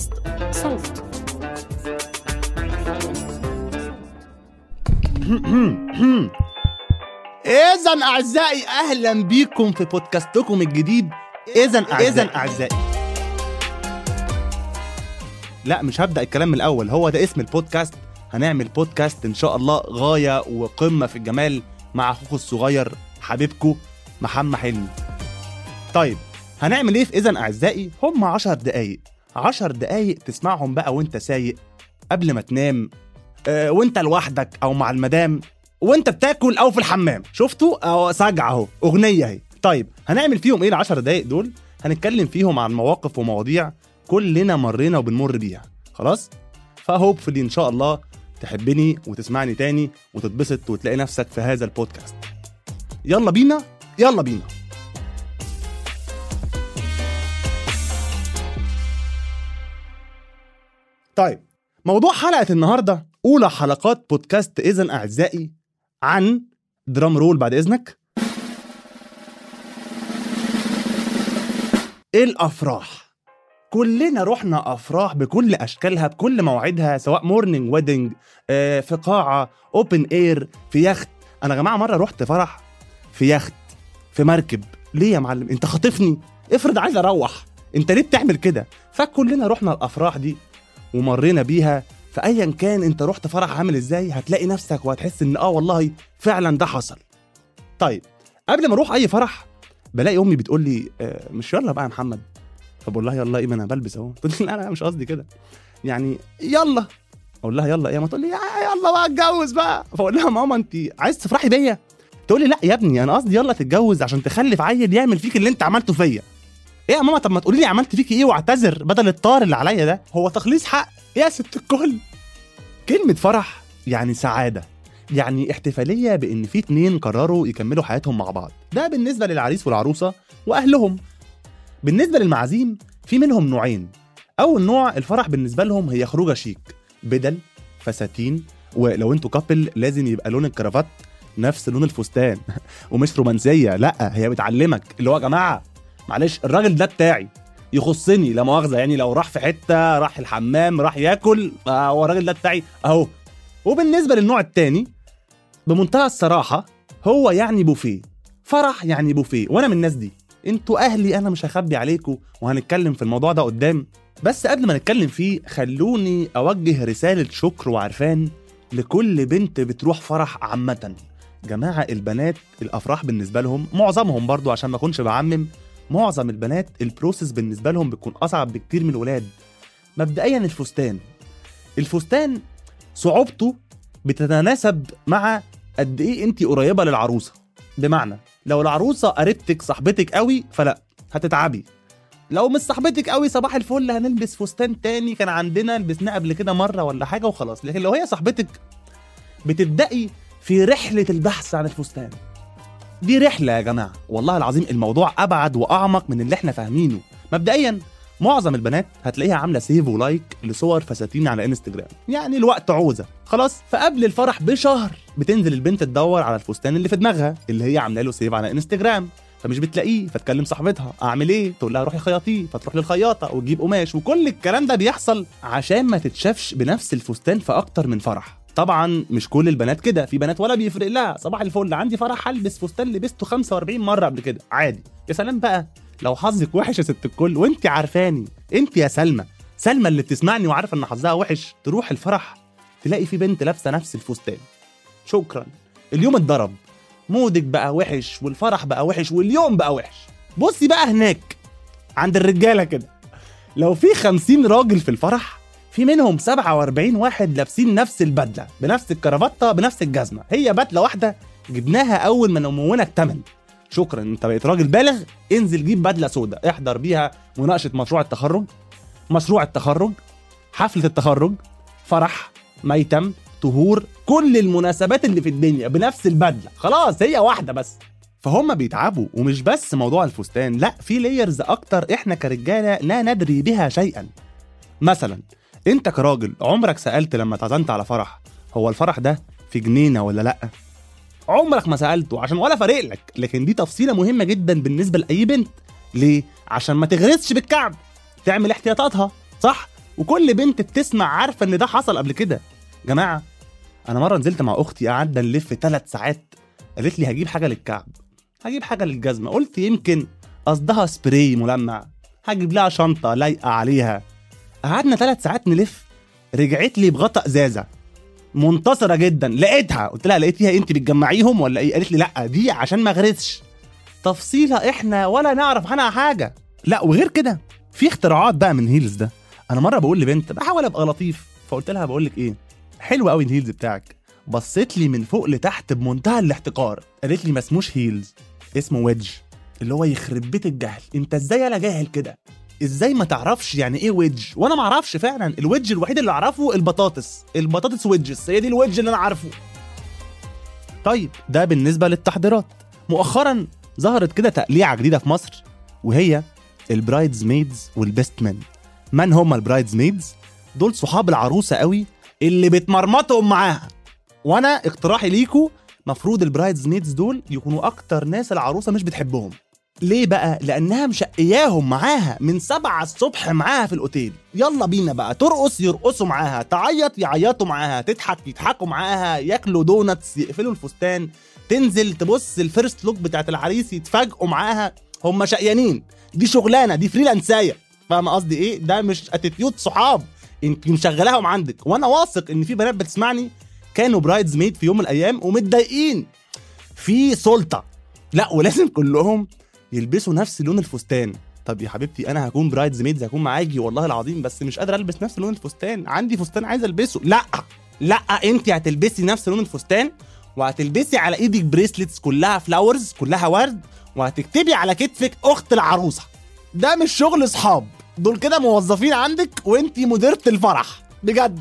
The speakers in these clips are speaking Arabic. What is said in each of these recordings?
بودكاست صوت. إذا أعزائي أهلا بيكم في بودكاستكم الجديد. إذا إذا أعزائي. لا مش هبدأ الكلام من الأول. هو ده اسم البودكاست. هنعمل بودكاست إن شاء الله غاية وقمة في الجمال مع أخوكم الصغير حبيبكم محمد حلمي. طيب هنعمل إيه في إذا أعزائي؟ هم عشر دقايق. عشر دقايق تسمعهم بقى وانت سايق قبل ما تنام آه، وانت لوحدك أو مع المدام وانت بتاكل أو في الحمام. شفتوا؟ اهو سجع أهو أغنية أهي. طيب هنعمل فيهم إيه العشر دقايق دول؟ هنتكلم فيهم عن مواقف ومواضيع كلنا مرينا وبنمر بيها. خلاص؟ فهوبفلي إن شاء الله تحبني وتسمعني تاني وتتبسط وتلاقي نفسك في هذا البودكاست. يلا بينا؟ يلا بينا. طيب موضوع حلقة النهاردة أولى حلقات بودكاست إذن أعزائي عن drum roll بعد إذنك. الأفراح؟ كلنا رحنا أفراح بكل أشكالها بكل مواعيدها سواء morning wedding في قاعة أوبن إير في يخت. أنا يا جماعة مرة رحت فرح في يخت في مركب. ليه يا معلم؟ أنت خاطفني. افرض عايز أروح. أنت ليه بتعمل كده؟ فكلنا رحنا الأفراح دي. ومرينا بيها فايا كان أنت رحت فرح عامل إزاي هتلاقي نفسك وهتحس إن آه والله فعلا ده حصل. طيب قبل ما أروح أي فرح بلاقي أمي بتقول لي آه مش يلا بقى يا محمد. فبقول لها يلا إيه ما أنا بلبس أهو. تقول لي لا لا مش قصدي كده. يعني يلا. أقول لها يلا إيه؟ ما تقول لي "يا- يلا بقى اتجوز بقى. فأقول لها ماما أنت عايز تفرحي بيا؟ تقول لي لا يا ابني أنا قصدي يلا تتجوز عشان تخلف عيل يعمل فيك اللي أنت عملته فيا. إيه يا ماما طب ما تقولي لي عملت فيكي إيه واعتذر بدل الطار اللي عليا ده؟ هو تخليص حق. يا ست الكل كلمة فرح يعني سعادة يعني احتفالية بإن في اتنين قرروا يكملوا حياتهم مع بعض. ده بالنسبة للعريس والعروسة وأهلهم. بالنسبة للمعازيم في منهم نوعين. أول نوع الفرح بالنسبة لهم هي خروجة شيك بدل فساتين ولو أنتوا كابل لازم يبقى لون الكرافات نفس لون الفستان. ومش رومانسية لأ هي بتعلمك. اللي هو يا جماعة معلش الراجل ده بتاعي يخصني لا مؤاخذة يعني لو راح في حتة راح الحمام راح ياكل هو الراجل ده بتاعي أهو. وبالنسبة للنوع التاني بمنتهى الصراحة هو يعني بوفيه. فرح يعني بوفيه. وأنا من الناس دي. أنتوا أهلي أنا مش هخبي عليكم وهنتكلم في الموضوع ده قدام. بس قبل ما نتكلم فيه خلوني أوجه رسالة شكر وعرفان لكل بنت بتروح فرح عامة. جماعة البنات الأفراح بالنسبة لهم معظمهم برضو عشان ما أكونش بعمم معظم البنات البروسيس بالنسبة لهم بتكون أصعب بكتير من الولاد. مبدئيا الفستان. الفستان صعوبته بتتناسب مع قد إيه أنت قريبة للعروسة. بمعنى لو العروسة قريبتك صاحبتك قوي فلا هتتعبي. لو مش صاحبتك قوي صباح الفل هنلبس فستان تاني. كان عندنا لبسناه قبل كده مرة ولا حاجة وخلاص. لكن لو هي صاحبتك بتبدأي في رحلة البحث عن الفستان. دي رحلة يا جماعة. والله العظيم الموضوع أبعد وأعمق من اللي إحنا فاهمينه. مبدئيا معظم البنات هتلاقيها عاملة سيف ولايك لصور فساتين على انستجرام يعني الوقت عوزة. خلاص فقبل الفرح بشهر بتنزل البنت تدور على الفستان اللي في دماغها اللي هي عاملة له سيف على انستجرام فمش بتلاقيه فتكلم صاحبتها أعمل إيه؟ تقول لها روحي خياطيه. فتروح للخياطة وتجيب قماش. وكل الكلام ده بيحصل عشان ما تتشافش بنفس الفستان في أكتر من فرح. طبعا مش كل البنات كده في بنات ولا بيفرق. لها صباح الفل. عندي فرح هلبس فستان لبسته 45 مرة قبل كده. عادي. يا سلام بقى. لو حظك وحش يا ست الكل وانت عارفاني. انت يا سلمى. سلمى اللي بتسمعني وعارفة إن حظها وحش. تروح الفرح تلاقي في بنت لابسة نفس الفستان. شكرا. اليوم اتضرب. مودك بقى وحش والفرح بقى وحش واليوم بقى وحش. بصي بقى هناك عند الرجالة كده. لو في 50 راجل في الفرح في منهم 47 واحد لابسين نفس البدلة بنفس الكرافته بنفس الجزمة. هي بدلة واحدة جبناها أول ما نمونا الثمن شكرا. أنت بقيت راجل بالغ. انزل جيب بدلة سوداء احضر بيها مناقشة مشروع التخرج. مشروع التخرج حفلة التخرج فرح ميتم طهور كل المناسبات اللي في الدنيا بنفس البدلة. خلاص هي واحدة بس. فهم بيتعبوا ومش بس موضوع الفستان لا في لايرز أكتر إحنا كرجالة لا ندري بها شيئا. مثلا انت كراجل عمرك سألت لما اتعزمت على فرح هو الفرح ده في جنينة ولا لأ؟ عمرك ما سألته عشان ولا فارق لك لكن دي تفصيلة مهمة جدا بالنسبة لأي بنت. ليه؟ عشان ما تغرسش بالكعب تعمل احتياطاتها صح؟ وكل بنت بتسمع عارفة إن ده حصل قبل كده. جماعة أنا مرة نزلت مع أختي قعدنا نلف ثلاث ساعات. قالت لي هجيب حاجة للكعب هجيب حاجة للجزمة. قلت يمكن قصدها سبراي ملمع هجيب لها شنطة لايقة عليها. قعدنا ثلاث ساعات نلف رجعت لي بغطا ازازه منتصرة جدا. لقيتها. قلت لها لقيتيها انت بتجمعيهم ولا إيه؟ قالت لي لا دي عشان ما اغرسش تفصيله إحنا ولا نعرف عنها حاجة. لا وغير كده في اختراعات بقى من heels ده. أنا مرة بقول لبنت بحاول أبقى لطيف. فقلت لها بقول لك إيه؟ حلو قوي ال heels بتاعك. بصيت لي من فوق لتحت بمنتهى الاحتقار. قالت لي ما اسموش heels اسمه wedge اللي هو يخرب بيت الجهل. انت إزاي أنا جاهل كده؟ إزاي ما تعرفش يعني إيه wedge؟ وأنا ما أعرفش فعلا. ال wedge الوحيد اللي اعرفه البطاطس. البطاطس wedges. هي دي ال wedge اللي أنا عارفه. طيب ده بالنسبة للتحضيرات. مؤخرا ظهرت كده تقليعة جديدة في مصر وهي ال bridesmaids وال best man. من هم ال bridesmaids؟ دول صحاب العروسة قوي اللي بتمرمطهم معاها. وأنا اقتراحي ليكو مفروض ال bridesmaids دول يكونوا أكتر ناس العروسة مش بتحبهم. ليه بقى؟ لأنها مشقياهم معاها من سبعة الصبح معاها في الأوتيل. يلا بينا بقى ترقص يرقصوا معاها تعيط يعيطوا معاها تضحك يضحكوا معاها ياكلوا donuts يقفلوا الفستان تنزل تبص ال first look بتاعت العريس يتفاجئوا معاها. هم شقيانين دي شغلانة دي فريلانساية فاهم قصدي إيه؟ ده مش attitude صحاب. انت مشغلاهم عندك. وأنا واثق إن في بنات بتسمعني. كانوا bridesmaid في يوم من الأيام ومتضايقين. في سلطة. لا ولازم كلهم يلبسوا نفس لون الفستان. طب يا حبيبتي أنا هكون bridesmaids هكون معاكي والله العظيم بس مش قادر ألبس نفس لون الفستان. عندي فستان عايز ألبسه. لأ لأ انت هتلبسي نفس لون الفستان وهتلبسي على إيدك bracelets كلها flowers كلها ورد وهتكتبي على كتفك أخت العروسة. ده مش شغل أصحاب. دول كده موظفين عندك وانت مديرة الفرح. بجد.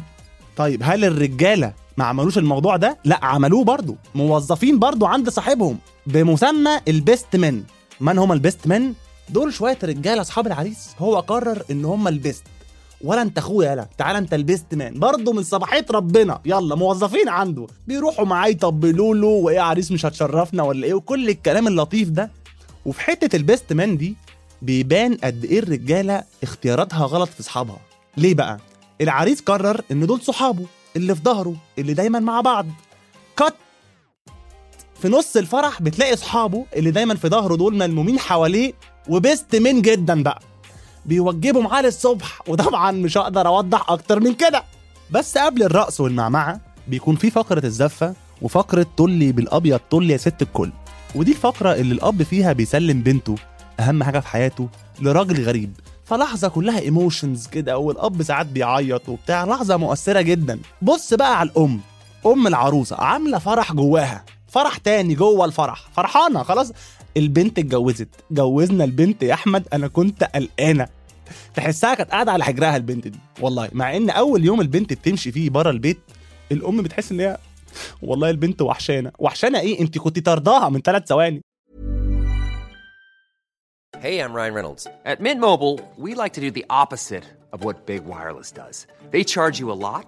طيب هل الرجالة ما عملوش الموضوع ده؟ لأ عملوه برضو. موظفين برضو عند صاحبهم. بمسمى ال best man من هم ال best man؟ دول شوية رجاله أصحاب العريس. هو قرر إن هم ال best. ولا أنت أخويا يلا تعالى أنت ال best man. برضه من صباحية ربنا. يلا موظفين عنده. بيروحوا معاه يطبلوا له وإيه عريس مش هتشرفنا ولا إيه؟ وكل الكلام اللطيف ده. وفي حتة ال best man دي بيبان قد إيه الرجالة اختياراتها غلط في أصحابها. ليه بقى؟ العريس قرر إن دول صحابه اللي في ظهره اللي دايما مع بعض. كات في نص الفرح بتلاقي اصحابه اللي دايما في ظهره دول ملمومين حواليه وبيست من جدا بقى. بيوجبوا معاه للصبح وطبعا مش هقدر أوضح أكتر من كده. بس قبل الرقص والمعمعة بيكون في فقرة الزفة وفقرة طلي بالأبيض طلي يا ست الكل. ودي الفقرة اللي الأب فيها بيسلم بنته أهم حاجة في حياته لراجل غريب. فلحظة كلها ايموشنز كده والأب ساعات بيعيط وبتاع. لحظة مؤثرة جدا. بص بقى على الأم. أم العروسة عاملة فرح جواها. فرح تاني جوه الفرح. فرحانة خلاص. البنت اتجوزت. جوزنا البنت يا أحمد أنا كنت قلقانة. تحسها كانت قاعدة على حجرها البنت دي. والله مع إن أول يوم البنت بتمشي فيه بره البيت الأم بتحس إن هي والله البنت وحشانة. وحشانة إيه؟ أنت كنت طرداها من ثلاث ثواني. Hey, I'm Ryan Reynolds. At Mint Mobile, we like to do the opposite of what Big Wireless does. They charge you a lot,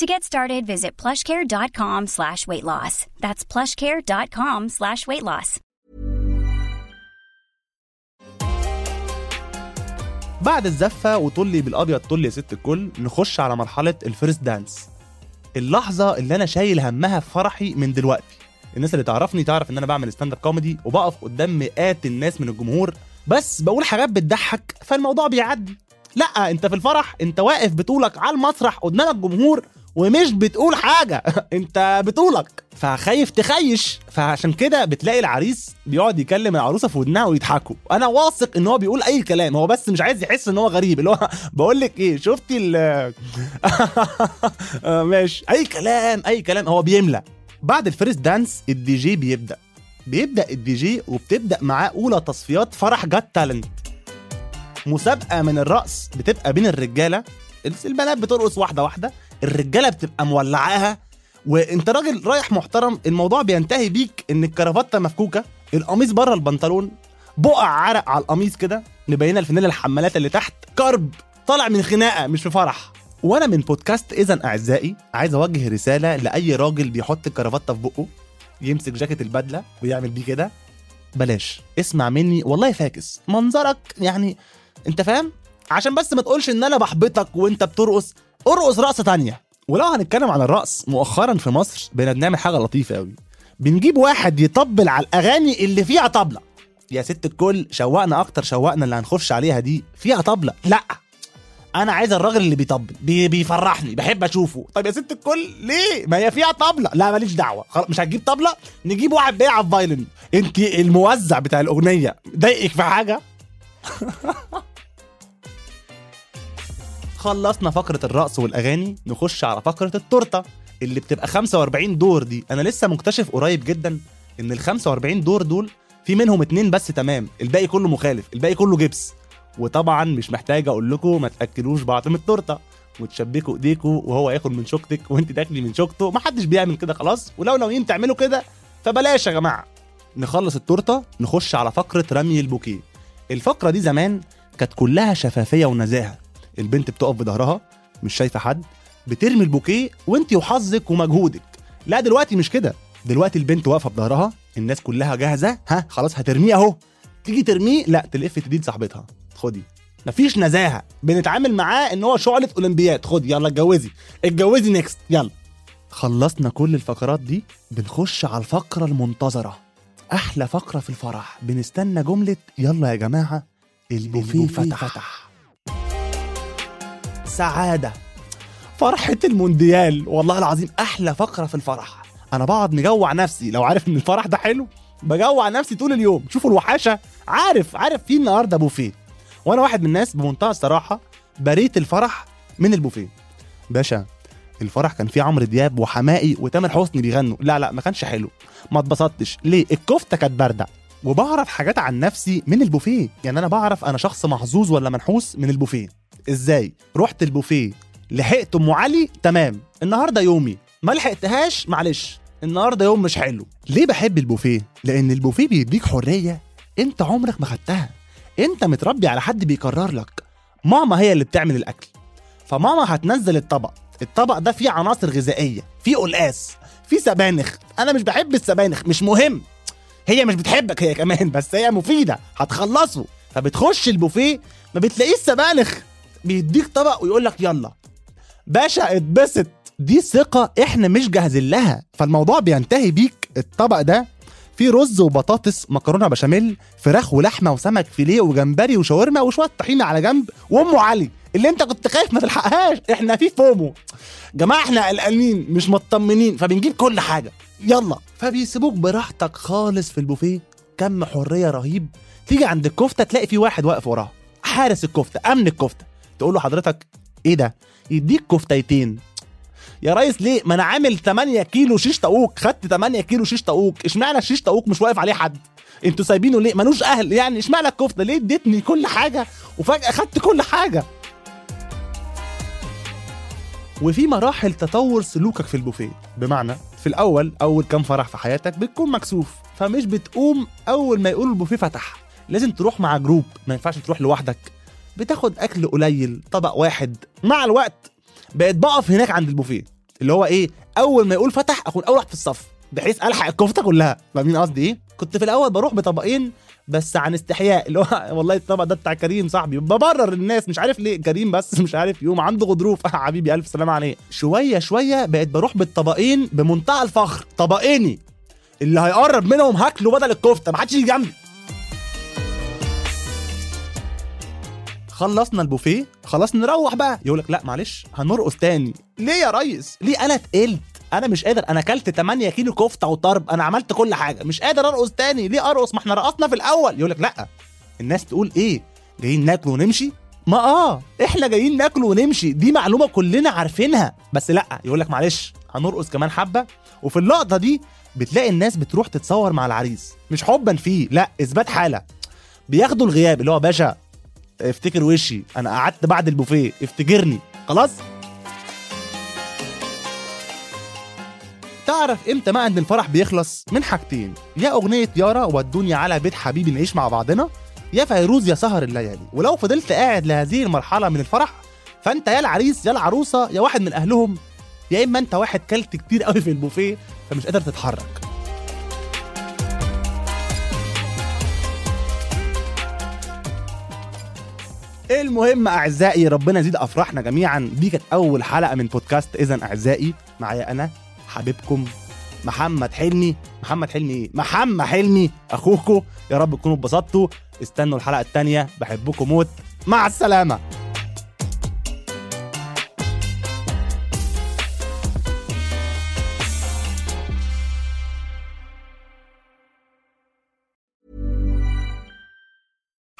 To get started, visit plushcare.com slash weight loss. That's plushcare.com slash weight loss. بعد الزفة وطلي بالأبيض طلي يا ست الكل نخش على مرحلة ال first dance اللحظة اللي أنا شايل همها في فرحي من دلوقتي الناس اللي تعرفني تعرف إن أنا بعمل stand-up comedy وبقف قدام مئات الناس من الجمهور بس بقول حاجات بتضحك فالموضوع بيعدي لأ أنت في الفرح أنت واقف بطولك على المسرح قدام الجمهور ومش بتقول حاجة. انت بطولك فخايف تخيش. فعشان كده بتلاقي العريس بيقعد يكلم العروسة في ودنها ويضحكوا. أنا واثق إن هو بيقول أي كلام. هو بس مش عايز يحس إن هو غريب. اللي هو بقول لك إيه شفتي ال آه، ماشي. أي كلام أي كلام. هو بيملى. بعد ال first dance ال DJ بيبدأ. بيبدأ الدي جي وبتبدأ معاه أولى تصفيات فرح got talent مسابقة من الرقص بتبقى بين الرجالة. البنات بترقص واحدة واحدة. الرجاله بتبقى مولعاها وانت راجل رايح محترم الموضوع بينتهي بيك إن الكرافته مفكوكة القميص بره البنطلون بقع عرق على القميص كده مبينه الفانيلا الحمالات اللي تحت كرب طالع من خناقة مش في فرح. وأنا من بودكاست إذا أعزائي عايز أوجه رسالة لأي راجل بيحط الكرافته في بقه يمسك جاكيت البدلة ويعمل بيه كده. بلاش اسمع مني والله فاكس. منظرك يعني أنت فاهم؟ عشان بس ما تقولش إن أنا بحبطك وأنت بترقص. أرقص رقصة تانية. ولو هنتكلم عن الرقص مؤخرا في مصر بقينا بنعمل حاجة لطيفة قوي بنجيب واحد يطبل على الأغاني اللي فيها طبلة. يا ست الكل شوقنا أكتر شوقنا اللي هنخش عليها دي. فيها طبلة. لا. أنا عايز الراجل اللي بيطبل. بي بيفرحني. بحب أشوفه. طيب يا ست الكل ليه؟ ما هي فيها طبلة. لا ماليش دعوة. خلاص مش هتجيب طبلة؟ نجيب واحد بيلعب violin انت الموزع بتاع الأغنية. ضايقك في حاجة؟ خلصنا فقرة الرقص والأغاني نخش على فقرة التورتة اللي بتبقى 45 دور دي. أنا لسه مكتشف قريب جدا إن ال 45 دور دول في منهم اتنين بس تمام الباقي كله مخالف الباقي كله جبس. وطبعا مش محتاج أقول لكم ما تأكلوش بعض من التورتة وتشبكوا إيديكوا وهو ياكل من شوكتك وأنت تاكلي من شوكته. محدش بيعمل كده خلاص ولو ناويين تعملوا كده فبلاش يا جماعة. نخلص التورتة نخش على فقرة رمي البوكيه. الفقرة دي زمان كانت كلها شفافية ونزاهة. البنت بتقف بظهرها مش شايفة حد بترمي البوكيه وانت وحظك ومجهودك. لا دلوقتي مش كده. دلوقتي البنت واقفة بظهرها الناس كلها جاهزة ها خلاص هترميه اهو. تيجي ترميه لا تلف تدين صاحبتها. خدي. مفيش نزاهة. بنتعامل معاه ان هو شعلة أولمبياد. خدي يلا اتجوزي. اتجوزي نيكست يلا. خلصنا كل الفقرات دي بنخش على الفقرة المنتظرة. أحلى فقرة في الفرح. بنستنى جملة يلا يا جماعة البوفيه فتح, فتح. سعادة. فرحة المونديال والله العظيم أحلى فقرة في الفرح. أنا بقعد مجوع نفسي. لو عارف إن الفرح ده حلو بجوع نفسي طول اليوم. شوفوا الوحاشة. عارف عارف في النهارده بوفيه. وأنا واحد من الناس بمنتهى الصراحة بريت الفرح من البوفيه. باشا الفرح كان فيه عمرو دياب وحمائي وتامر حسني بيغنوا. لا لا ما كانش حلو. ما اتبسطتش. ليه؟ الكفتة كانت باردة. وبعرف حاجات عن نفسي من البوفيه. يعني أنا بعرف أنا شخص محظوظ ولا منحوس من البوفيه. إزاي؟ رحت البوفيه لحقت أم علي تمام. النهارده يومي. ما لحقتهاش؟ معلش. النهارده يوم مش حلو. ليه بحب البوفيه؟ لأن البوفيه بيديك حرية أنت عمرك ما خدتها. أنت متربي على حد بيكرر لك. ماما هي اللي بتعمل الأكل. فماما هتنزل الطبق. الطبق ده فيه عناصر غذائية فيه قلقاس فيه سبانخ. أنا مش بحب السبانخ مش مهم. هي مش بتحبك هي كمان بس هي مفيدة هتخلصه. فبتخش البوفيه ما بتلاقيش سبانخ. بيديك طبق ويقول لك يلا. باشا اتبسط. دي ثقة إحنا مش جاهزين لها. فالموضوع بينتهي بيك. الطبق ده فيه رز وبطاطس مكرونة بشاميل فراخ ولحمة وسمك فيليه وجمبري وشاورما وشوية طحينة على جنب. وأم علي اللي أنت كنت خايف ما تلحقهاش. إحنا في فومو. جماعة إحنا قلقانين مش مطمنين فبنجيب كل حاجة. يلا. فبيسيبوك براحتك خالص في البوفيه. كم حرية رهيب. تيجي عند الكفتة تلاقي في واحد واقف وراها. حارس الكفتة أمن الكفتة. تقول له حضرتك إيه ده؟ يديك كفتيتين. يا ريس ليه؟ ما أنا عامل 8 كيلو شيش طاووق خدت 8 كيلو شيش طاووق. اشمعنى الشيش طاووق مش واقف عليه حد؟ أنتوا سايبينه ليه؟ ملوش أهل. يعني اشمعنى الكفتة؟ ليه اديتني كل حاجة؟ وفجأة خدت كل حاجة. وفي مراحل تطور سلوكك في البوفيه. بمعنى في الأول أول كام فرح في حياتك بتكون مكسوف. فمش بتقوم أول ما يقولوا البوفيه فتح. لازم تروح مع جروب ما ينفعش تروح لوحدك. بتاخد أكل قليل طبق واحد. مع الوقت بقيت بقف هناك عند البوفيه. اللي هو إيه أول ما يقول فتح أكون أول واحد في الصف بحيث ألحق الكفتة كلها. فاهمين قصدي إيه؟ كنت في الأول بروح بطبقين بس عن استحياء. اللي هو والله الطبق ده بتاع كريم صاحبي. ببرر الناس مش عارف ليه كريم بس مش عارف يوم عنده غضروف. حبيبي ألف سلامة عليه. شوية شوية بقيت بروح بالطبقين بمنتهى الفخر. طبقيني. اللي هيقرب منهم هاكله بدل الكفتة محدش يجي جنبي. خلصنا البوفيه خلاص نروح بقى. يقول لك لا معلش هنرقص تاني. ليه يا ريس؟ ليه أنا تقلت؟ أنا مش قادر أنا أكلت 8 كيلو كفتة وطرب أنا عملت كل حاجة. مش قادر أرقص تاني. ليه أرقص؟ ما إحنا رقصنا في الأول. يقول لك لا. الناس تقول إيه؟ جايين ناكل ونمشي؟ ما آه إحنا جايين ناكل ونمشي. دي معلومة كلنا عارفينها. بس لا يقول لك معلش هنرقص كمان حبة. وفي اللقطة دي بتلاقي الناس بتروح تتصور مع العريس. مش حبا فيه لا إثبات حالة. بياخدوا الغياب اللي هو باشا افتكر وشي أنا قعدت بعد البوفيه افتكرني. خلاص؟ تعرف إمتى بقى ان الفرح بيخلص؟ من حاجتين يا أغنية يارا ودوني على بيت حبيبي نعيش مع بعضنا يا فيروز يا سهر الليالي. ولو فضلت قاعد لهذه المرحلة من الفرح فأنت يا العريس يا العروسة يا واحد من أهلهم يا إما أنت واحد كلت كتير قوي في البوفيه فمش قادر تتحرك. المهم أعزائي ربنا يزيد أفراحنا جميعا. دي كانت أول حلقة من بودكاست اذا أعزائي. معايا أنا حبيبكم محمد حلمي. محمد حلمي إيه؟ محمد حلمي. اخوكم يا رب تكونوا اتبسطتوا. استنوا الحلقة التانية. بحبكم موت. مع السلامة.